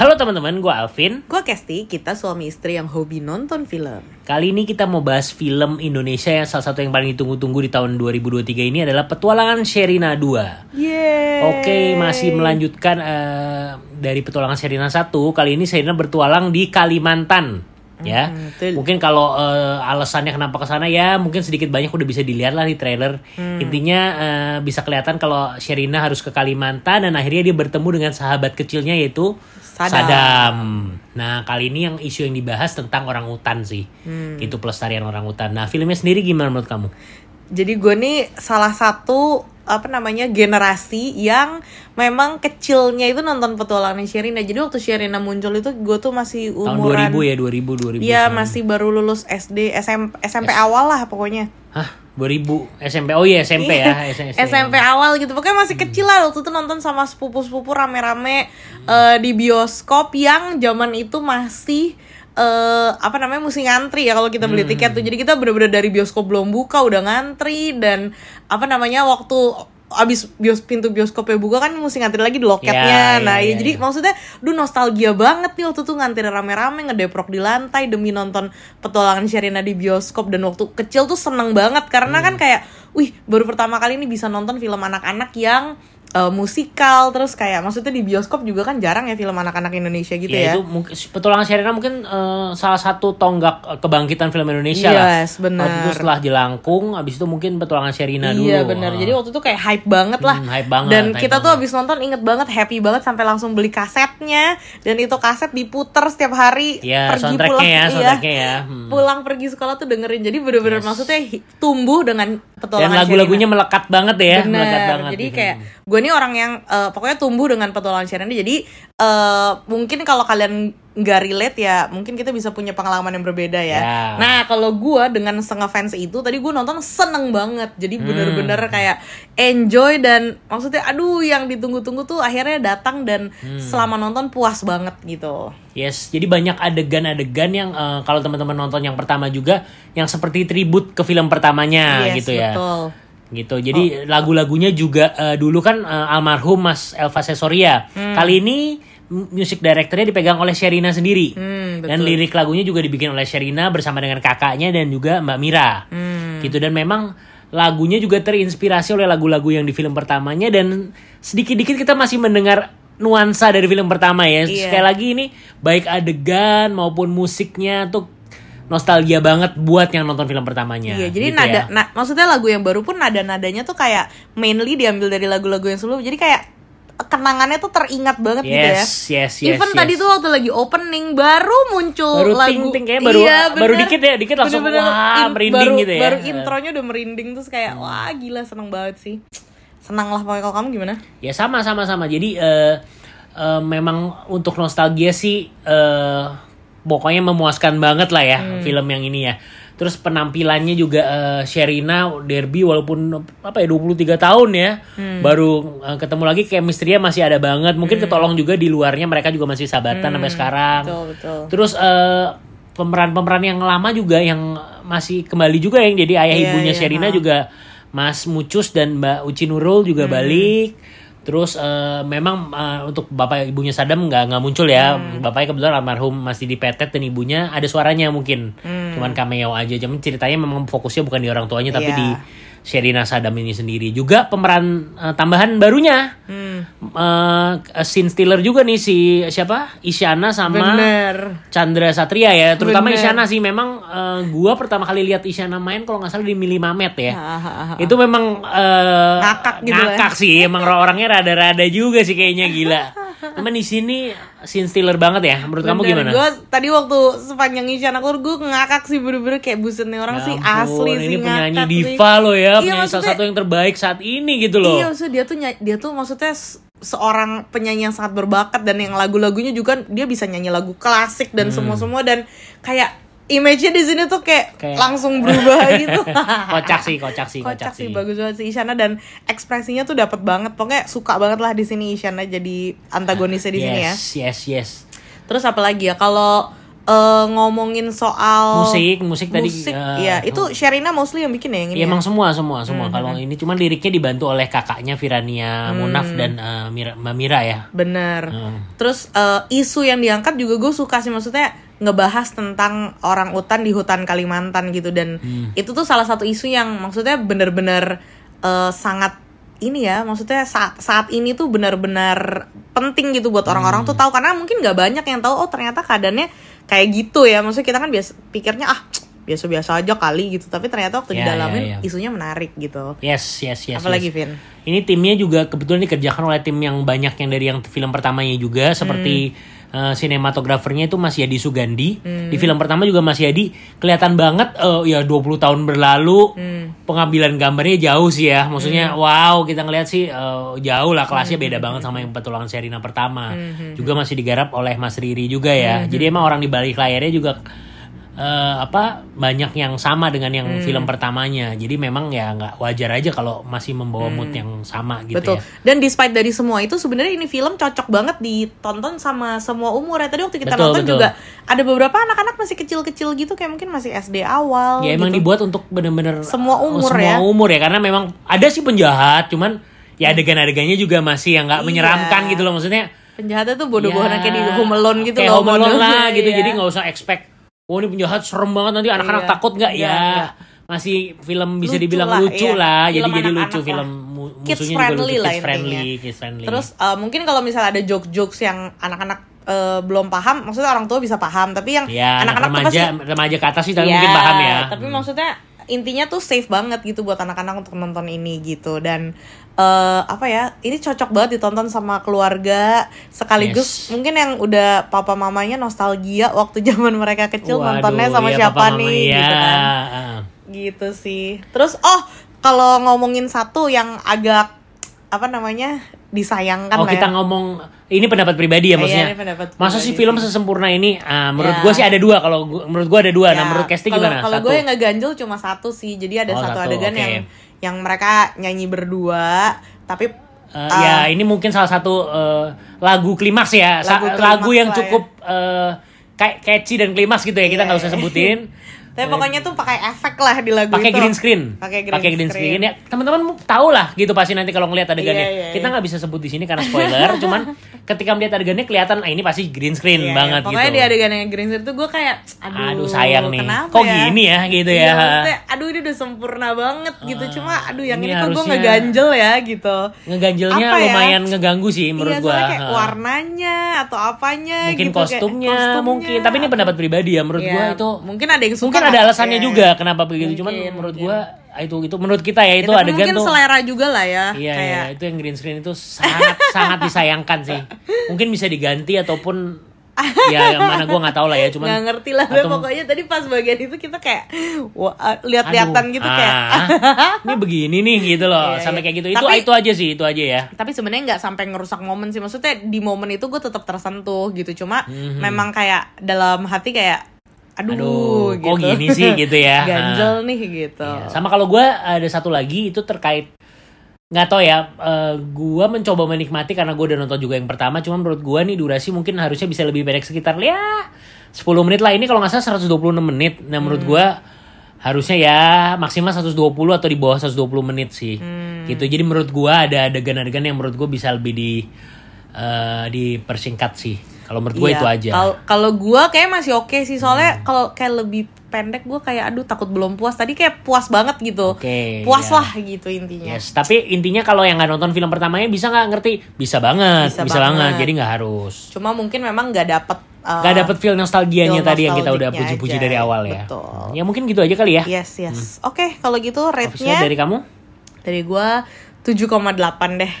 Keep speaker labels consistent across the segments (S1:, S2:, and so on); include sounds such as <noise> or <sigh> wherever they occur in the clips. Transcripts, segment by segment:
S1: Halo teman-teman, gue Alvin.
S2: Gue Kesti, kita suami istri yang hobi nonton film.
S1: Kali ini kita mau bahas film Indonesia yang salah satu yang paling ditunggu-tunggu di tahun 2023 ini adalah Petualangan Sherina 2.
S2: Yeay.
S1: Oke, masih melanjutkan eh, dari Petualangan Sherina 1. Kali ini Sherina bertualang di Kalimantan. Ya,
S2: Hmm, betul.
S1: mungkin kalau eh, alasannya kenapa ke sana ya mungkin sedikit banyak udah bisa dilihat lah di trailer.
S2: Hmm.
S1: Intinya eh, bisa kelihatan kalau Sherina harus ke Kalimantan dan akhirnya dia bertemu dengan sahabat kecilnya yaitu
S2: Sadam.
S1: Sadam. Nah, kali ini yang isu yang dibahas tentang orang hutan sih.
S2: Hmm.
S1: Itu pelestarian orang hutan. Nah, filmnya sendiri gimana menurut kamu?
S2: Jadi gue nih salah satu apa namanya generasi yang memang kecilnya itu nonton petualangan Sherina. Jadi waktu Sherina muncul itu gue tuh masih
S1: Tahun
S2: umuran
S1: 2000 ya, 2000 2000.
S2: Iya masih baru lulus SD SMP SMP awal lah pokoknya.
S1: Hah, 2000 SMP. Oh iya, SMP ya, SMP.
S2: SMP awal gitu. Pokoknya masih kecil lah. Waktu itu nonton sama sepupu-sepupu rame-rame eh, di bioskop yang zaman itu masih eh apa namanya mesti ngantri ya kalau kita beli tiket tuh. Jadi kita bener-bener dari bioskop belum buka udah ngantri dan apa namanya waktu abis bios pintu bioskopnya buka kan mesti ngantri lagi di loketnya
S1: Ya,
S2: nah
S1: ya,
S2: ya,
S1: ya,
S2: jadi
S1: ya.
S2: maksudnya duh nostalgia banget nih waktu tuh ngantri rame-rame ngedeprok di lantai demi nonton petualangan Sherina di bioskop dan waktu kecil tuh seneng banget karena
S1: Hmm.
S2: kan kayak wih baru pertama kali ini bisa nonton film anak-anak yang eh, musikal terus kayak maksudnya di bioskop juga kan jarang ya film anak-anak Indonesia gitu
S1: ya,
S2: ya,
S1: itu mungkin petualangan Sherina mungkin eh, salah satu tonggak eh, kebangkitan film Indonesia lah.
S2: Yes, benar.
S1: Waktu itu setelah Jelangkung, abis itu mungkin petualangan Sherina dulu.
S2: Iya benar.
S1: Ah.
S2: Jadi waktu itu kayak hype banget lah.
S1: Hmm, hype banget,
S2: Dan
S1: hype
S2: kita tuh
S1: banget.
S2: abis nonton inget banget happy banget sampai langsung beli kasetnya dan itu kaset diputer setiap hari
S1: Iya,
S2: pergi
S1: soundtracknya
S2: pulang
S1: ya,
S2: iya.
S1: soundtracknya ya. Hmm.
S2: Pulang pergi sekolah tuh dengerin. Jadi bener-bener
S1: Yes.
S2: maksudnya tumbuh dengan
S1: Dan
S2: petualangan
S1: lagu-lagunya
S2: Sherina.
S1: melekat banget ya,
S2: Bener.
S1: melekat banget.
S2: Jadi
S1: Hmm.
S2: kayak gue nih orang yang eh, pokoknya tumbuh dengan petualangan Sherina. Jadi eh, mungkin kalau kalian nggak relate ya mungkin kita bisa punya pengalaman yang berbeda ya.
S1: Ya.
S2: Nah kalau gue dengan setengah fans itu tadi gue nonton seneng banget. Jadi
S1: Hmm.
S2: bener-bener kayak enjoy dan maksudnya aduh yang ditunggu-tunggu tuh akhirnya datang dan
S1: Hmm.
S2: selama nonton puas banget gitu.
S1: Yes, jadi banyak adegan-adegan yang eh, kalau teman-teman nonton yang pertama juga yang seperti tribut ke film pertamanya
S2: Yes,
S1: gitu ya.
S2: betul.
S1: Gitu. Jadi lagu-lagunya juga eh, dulu kan eh, almarhum Mas Elva Sesoria.
S2: Hmm.
S1: Kali ini music directornya dipegang oleh Sherina sendiri.
S2: Hmm,
S1: Dan lirik lagunya juga dibikin oleh Sherina bersama dengan kakaknya dan juga Mbak Mira.
S2: Hmm.
S1: Gitu dan memang lagunya juga terinspirasi oleh lagu-lagu yang di film pertamanya dan sedikit-dikit kita masih mendengar nuansa dari film pertama ya.
S2: Iya.
S1: Sekali lagi ini baik adegan maupun musiknya tuh nostalgia banget buat yang nonton film pertamanya.
S2: Iya, jadi
S1: Gitu
S2: nada,
S1: ya.
S2: na- maksudnya lagu yang baru pun nada-nadanya tuh kayak mainly diambil dari lagu-lagu yang sebelum. Jadi kayak kenangannya tuh teringat banget gitu ya.
S1: Yes, yes, yes.
S2: Even
S1: yes.
S2: tadi tuh waktu lagi opening baru muncul
S1: baru
S2: lagu
S1: ting ting kayak baru
S2: Iya,
S1: baru
S2: bener.
S1: dikit ya, dikit langsung
S2: Bener-bener
S1: wah
S2: in-
S1: merinding
S2: baru,
S1: gitu ya.
S2: Baru intronya udah merinding terus kayak wah gila seneng banget sih. Senang lah pokoknya kalau kamu gimana?
S1: Ya sama sama sama. Jadi eh, eh, memang untuk nostalgia sih eh, pokoknya memuaskan banget lah ya
S2: Hmm.
S1: film yang ini ya. Terus penampilannya juga eh, Sherina Derby walaupun apa ya 23 tahun ya
S2: Hmm.
S1: baru eh, ketemu lagi chemistry-nya masih ada banget. Mungkin ketolong juga di luarnya mereka juga masih sahabatan sampai sekarang.
S2: Hmm. Betul betul.
S1: Terus eh, pemeran-pemeran yang lama juga yang masih kembali juga yang jadi ayah
S2: Iya,
S1: ibunya
S2: iya,
S1: Sherina
S2: ha. Hmm.
S1: juga Mas Mucus dan Mbak Uci Nurul juga balik. Terus eh, memang eh, untuk bapak ibunya Sadam nggak nggak muncul ya.
S2: Hmm.
S1: Bapaknya kebetulan almarhum masih dipetet dan ibunya ada suaranya mungkin. Cuman cameo aja. Cuman ceritanya memang fokusnya bukan di orang tuanya tapi
S2: Hmm. Iya.
S1: di Sherina Sadam ini sendiri. Juga pemeran eh, tambahan barunya
S2: Hmm.
S1: Eh scene stealer juga nih si siapa? Isyana sama
S2: Bener.
S1: Chandra Satria ya. Terutama
S2: Bener.
S1: Isyana sih. Memang eh, gua pertama kali lihat Isyana main kalau nggak salah di Mili Mamet ya.
S2: Hahaha.
S1: itu memang eh,
S2: Ngakak gitu
S1: ngakak sih. Emang orangnya rada-rada juga sih kayaknya. Gila. Cuman di sini scene stealer banget ya. Menurut kamu gimana?
S2: Gue tadi waktu sepanjang Isyana keluar gue ngakak sih. Bener-bener kayak buset nih orang
S1: Ya
S2: sih.
S1: Ampun,
S2: asli
S1: ini
S2: sih
S1: penyanyi diva loh ya.
S2: Iya,
S1: penyanyi salah satu yang terbaik saat ini gitu loh.
S2: Iya, maksudnya dia tuh dia tuh maksudnya seorang penyanyi yang sangat berbakat dan yang lagu-lagunya juga dia bisa nyanyi lagu klasik
S1: Hmm.
S2: dan semua-semua dan kayak image-nya di sini tuh kayak,
S1: Kayak-
S2: langsung <laughs> berubah gitu.
S1: kocak sih kocak sih
S2: Kocak sih bagus banget sih Isyana dan ekspresinya tuh dapat banget. Pokoknya suka banget lah di sini Isyana jadi antagonisnya di sini ya.
S1: yes yes yes
S2: Terus apa lagi ya kalau eh, ngomongin soal
S1: Musik, musik tadi,
S2: musik,
S1: eh,
S2: ya itu Sherina mostly yang bikin ya yang ini
S1: Iya
S2: ya?
S1: emang semua semua semua. Kalau ini cuman liriknya dibantu oleh kakaknya Virania Munaf dan eh, Mira, Mbak Mira ya.
S2: bener
S1: Hmm.
S2: terus eh, isu yang diangkat juga gue suka sih maksudnya ngebahas tentang orang utan di hutan Kalimantan gitu dan
S1: Hmm.
S2: itu tuh salah satu isu yang maksudnya bener-bener eh, sangat ini ya maksudnya saat saat ini tuh benar-benar penting gitu buat orang-orang
S1: Hmm.
S2: tuh tahu karena mungkin nggak banyak yang tahu oh ternyata keadaannya kayak gitu ya maksudnya kita kan biasa pikirnya ah biasa-biasa aja kali gitu tapi ternyata waktu
S1: Ya,
S2: didalamin
S1: ya, ya.
S2: isunya menarik gitu
S1: Yes yes yes.
S2: apalagi
S1: yes.
S2: Vin
S1: Ini timnya juga kebetulan dikerjakan oleh tim yang banyak yang dari yang film pertamanya juga seperti eh, sinematografernya itu Mas Yadi Sugandi. Di film pertama juga Mas Yadi kelihatan banget eh, ya 20 tahun berlalu pengambilan gambarnya jauh sih ya. Maksudnya wow, kita ngeliat sih eh, jauh lah kelasnya beda banget sama yang petualangan Serina pertama. Juga masih digarap oleh Mas Riri juga ya. Jadi emang orang di balik layarnya juga eh, apa banyak yang sama dengan yang
S2: Hmm.
S1: film pertamanya. Jadi memang ya nggak wajar aja kalau masih membawa mood yang sama gitu
S2: Hmm. Betul.
S1: ya.
S2: Dan despite dari semua itu sebenarnya ini film cocok banget ditonton sama semua umur ya. Tadi waktu kita
S1: Betul,
S2: nonton
S1: betul.
S2: juga ada beberapa anak-anak masih kecil-kecil gitu kayak mungkin masih SD awal
S1: Ya emang
S2: gitu.
S1: dibuat untuk bener-bener
S2: Semua umur
S1: semua
S2: ya.
S1: umur ya karena memang ada sih penjahat cuman ya adegan-adegannya juga masih yang nggak
S2: Iya.
S1: menyeramkan gitu loh maksudnya.
S2: Penjahatnya tuh bodoh-bodohan
S1: ya,
S2: kayak di Home Alone gitu
S1: kayak
S2: loh.
S1: Home Alone lah gitu
S2: Iya.
S1: jadi nggak usah expect oh ini penjahat serem banget nanti anak-anak
S2: Iya.
S1: takut nggak
S2: Iya,
S1: ya
S2: iya.
S1: masih film bisa
S2: Lucu
S1: dibilang
S2: lah,
S1: lucu
S2: iya.
S1: lah jadi
S2: Film
S1: jadi
S2: anak-anak
S1: lucu
S2: lah.
S1: film mu-
S2: Kids
S1: musuhnya juga
S2: friendly
S1: lucu
S2: lah
S1: kids friendly kids friendly
S2: Terus uh, mungkin kalau misalnya ada joke-jokes yang anak-anak uh, belum paham, maksudnya orang tua bisa paham, tapi yang
S1: ya anak
S2: anak-anak tuh
S1: remaja
S2: pasti
S1: remaja ke atas sih tapi
S2: Iya,
S1: mungkin paham ya
S2: Tapi
S1: Hmm.
S2: maksudnya intinya tuh safe banget gitu buat anak-anak untuk nonton ini gitu dan eh apa ya ini cocok banget ditonton sama keluarga sekaligus
S1: Yes.
S2: mungkin yang udah papa mamanya nostalgia waktu <laughs> zaman mereka kecil
S1: Waduh,
S2: nontonnya sama
S1: iya,
S2: siapa
S1: papa mama,
S2: nih
S1: iya.
S2: gitu kan gitu sih terus oh kalau ngomongin satu yang agak apa namanya disayangkan
S1: Oh
S2: lah
S1: kita
S2: ya.
S1: ngomong ini pendapat pribadi ya
S2: Iya,
S1: maksudnya.
S2: ini pendapat
S1: Masa
S2: pribadi
S1: sih film sesempurna ini? Ah, menurut
S2: Ya.
S1: gua sih ada dua. Kalau menurut gua ada dua. nah
S2: Ya,
S1: menurut Kesti gimana?
S2: Kalau gue yang nggak ganjel cuma satu sih. Jadi ada
S1: Oh,
S2: satu,
S1: satu,
S2: adegan
S1: oke.
S2: yang yang mereka nyanyi berdua, tapi
S1: Eh,
S2: ah,
S1: ya ini mungkin salah satu eh, lagu klimaks ya.
S2: Lagu
S1: Lagu,
S2: klimaks
S1: yang
S2: lah ya.
S1: cukup eh, kayak catchy dan klimaks gitu ya. Kita
S2: Iya.
S1: nggak usah sebutin. <laughs>
S2: tapi pokoknya tuh pakai efek lah di lagu
S1: pakai
S2: itu.
S1: green screen
S2: Pakai green, screen.
S1: ya teman-teman tahu lah gitu pasti nanti kalau ngelihat adegannya
S2: Iya, iya,
S1: kita
S2: iya.
S1: nggak bisa sebut di sini karena spoiler <laughs> cuman ketika melihat adegannya kelihatan ah ini pasti green screen
S2: Iya,
S1: banget
S2: iya. Pokoknya
S1: gitu
S2: di adegan yang green screen tuh gue kayak aduh,
S1: Aduh, sayang nih.
S2: Kenapa
S1: Kok
S2: ya?
S1: gini ya, gitu
S2: Iya,
S1: ya.
S2: maksudnya, aduh ini udah sempurna banget gitu.
S1: Ah,
S2: Cuma aduh yang
S1: ini
S2: ini, kok gue ngeganjel ya gitu.
S1: ngeganjelnya
S2: Apa ya?
S1: lumayan ngeganggu sih menurut
S2: iya,
S1: gua
S2: soalnya kayak
S1: Ha.
S2: warnanya atau apanya
S1: mungkin
S2: gitu, kayak
S1: kostumnya,
S2: kostumnya,
S1: mungkin tapi ini pendapat pribadi ya menurut
S2: Iya,
S1: gua itu
S2: mungkin ada yang suka
S1: mungkin ada
S2: nggak?
S1: alasannya
S2: Iya.
S1: juga kenapa begitu cuman
S2: Mungkin,
S1: menurut
S2: mungkin.
S1: gua itu itu menurut kita ya
S2: Ya,
S1: itu
S2: tapi
S1: adegan
S2: mungkin
S1: tuh
S2: selera juga lah ya
S1: Iya,
S2: kayak
S1: iya, itu yang green screen itu sangat <laughs> sangat disayangkan sih. Mungkin bisa diganti ataupun ya yang mana gua nggak tahu lah ya, cuman
S2: nggak ngerti lah
S1: atau-
S2: pokoknya tadi pas bagian itu kita kayak wah, lihat-lihatan gitu
S1: ah,
S2: kayak <laughs>
S1: ini begini nih gitu loh,
S2: Iya,
S1: sampai
S2: iya.
S1: kayak gitu. Itu
S2: Tapi-
S1: itu aja sih, itu aja ya.
S2: tapi sebenarnya nggak sampai ngerusak momen sih maksudnya di momen itu gue tetap tersentuh gitu cuma
S1: Mhm.
S2: memang kayak dalam hati kayak aduh,
S1: Aduh,
S2: gitu
S1: kok gini sih gitu ya. <laughs>
S2: ganjel nih gitu
S1: Iya, Sama kalau gua ada satu lagi itu terkait nggak tahu ya, eh, gua mencoba menikmati karena gua udah nonton juga yang pertama. Cuma menurut gua nih durasi mungkin harusnya bisa lebih pendek sekitar ya 10 menit lah. Ini kalau nggak salah 126 menit. Nah menurut gua harusnya ya maksimal 120 atau di bawah 120 menit sih. Gitu. Jadi menurut gua ada adegan-adegan yang menurut gua bisa lebih di eh, dipersingkat sih. Kalau menurut gua
S2: Iya,
S1: itu aja.
S2: kal- kalau gue kayak masih oke sih
S1: Hmm.
S2: soalnya kalau kayak lebih pendek gue kayak aduh takut belum puas tadi kayak puas banget gitu
S1: Oke,
S2: puas
S1: iya.
S2: lah gitu intinya
S1: Yes, tapi intinya kalau yang nggak nonton film pertamanya bisa nggak ngerti? Bisa banget,
S2: Bisa
S1: bisa, banget.
S2: banget.
S1: Jadi nggak harus.
S2: cuma mungkin memang nggak dapet uh,
S1: Nggak dapet feel nostalgianya
S2: feel
S1: tadi yang kita udah puji-puji dari awal ya.
S2: Betul.
S1: Ya mungkin gitu aja kali ya.
S2: yes yes oke kalau gitu rate-nya
S1: dari kamu?
S2: dari gue 7,8 deh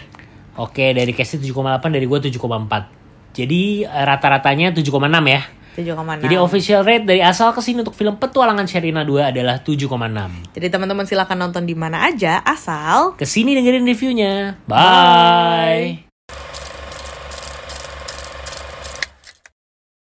S1: Oke, dari Casey 7,8, dari gua 7,4. Jadi eh, rata-ratanya 7,6 ya.
S2: 7,6
S1: Jadi official rate dari asal ke sini untuk film Petualangan Sherina 2 adalah 7,6.
S2: Jadi teman-teman silahkan nonton di mana aja asal
S1: Ke sini dengerin reviewnya. Bye.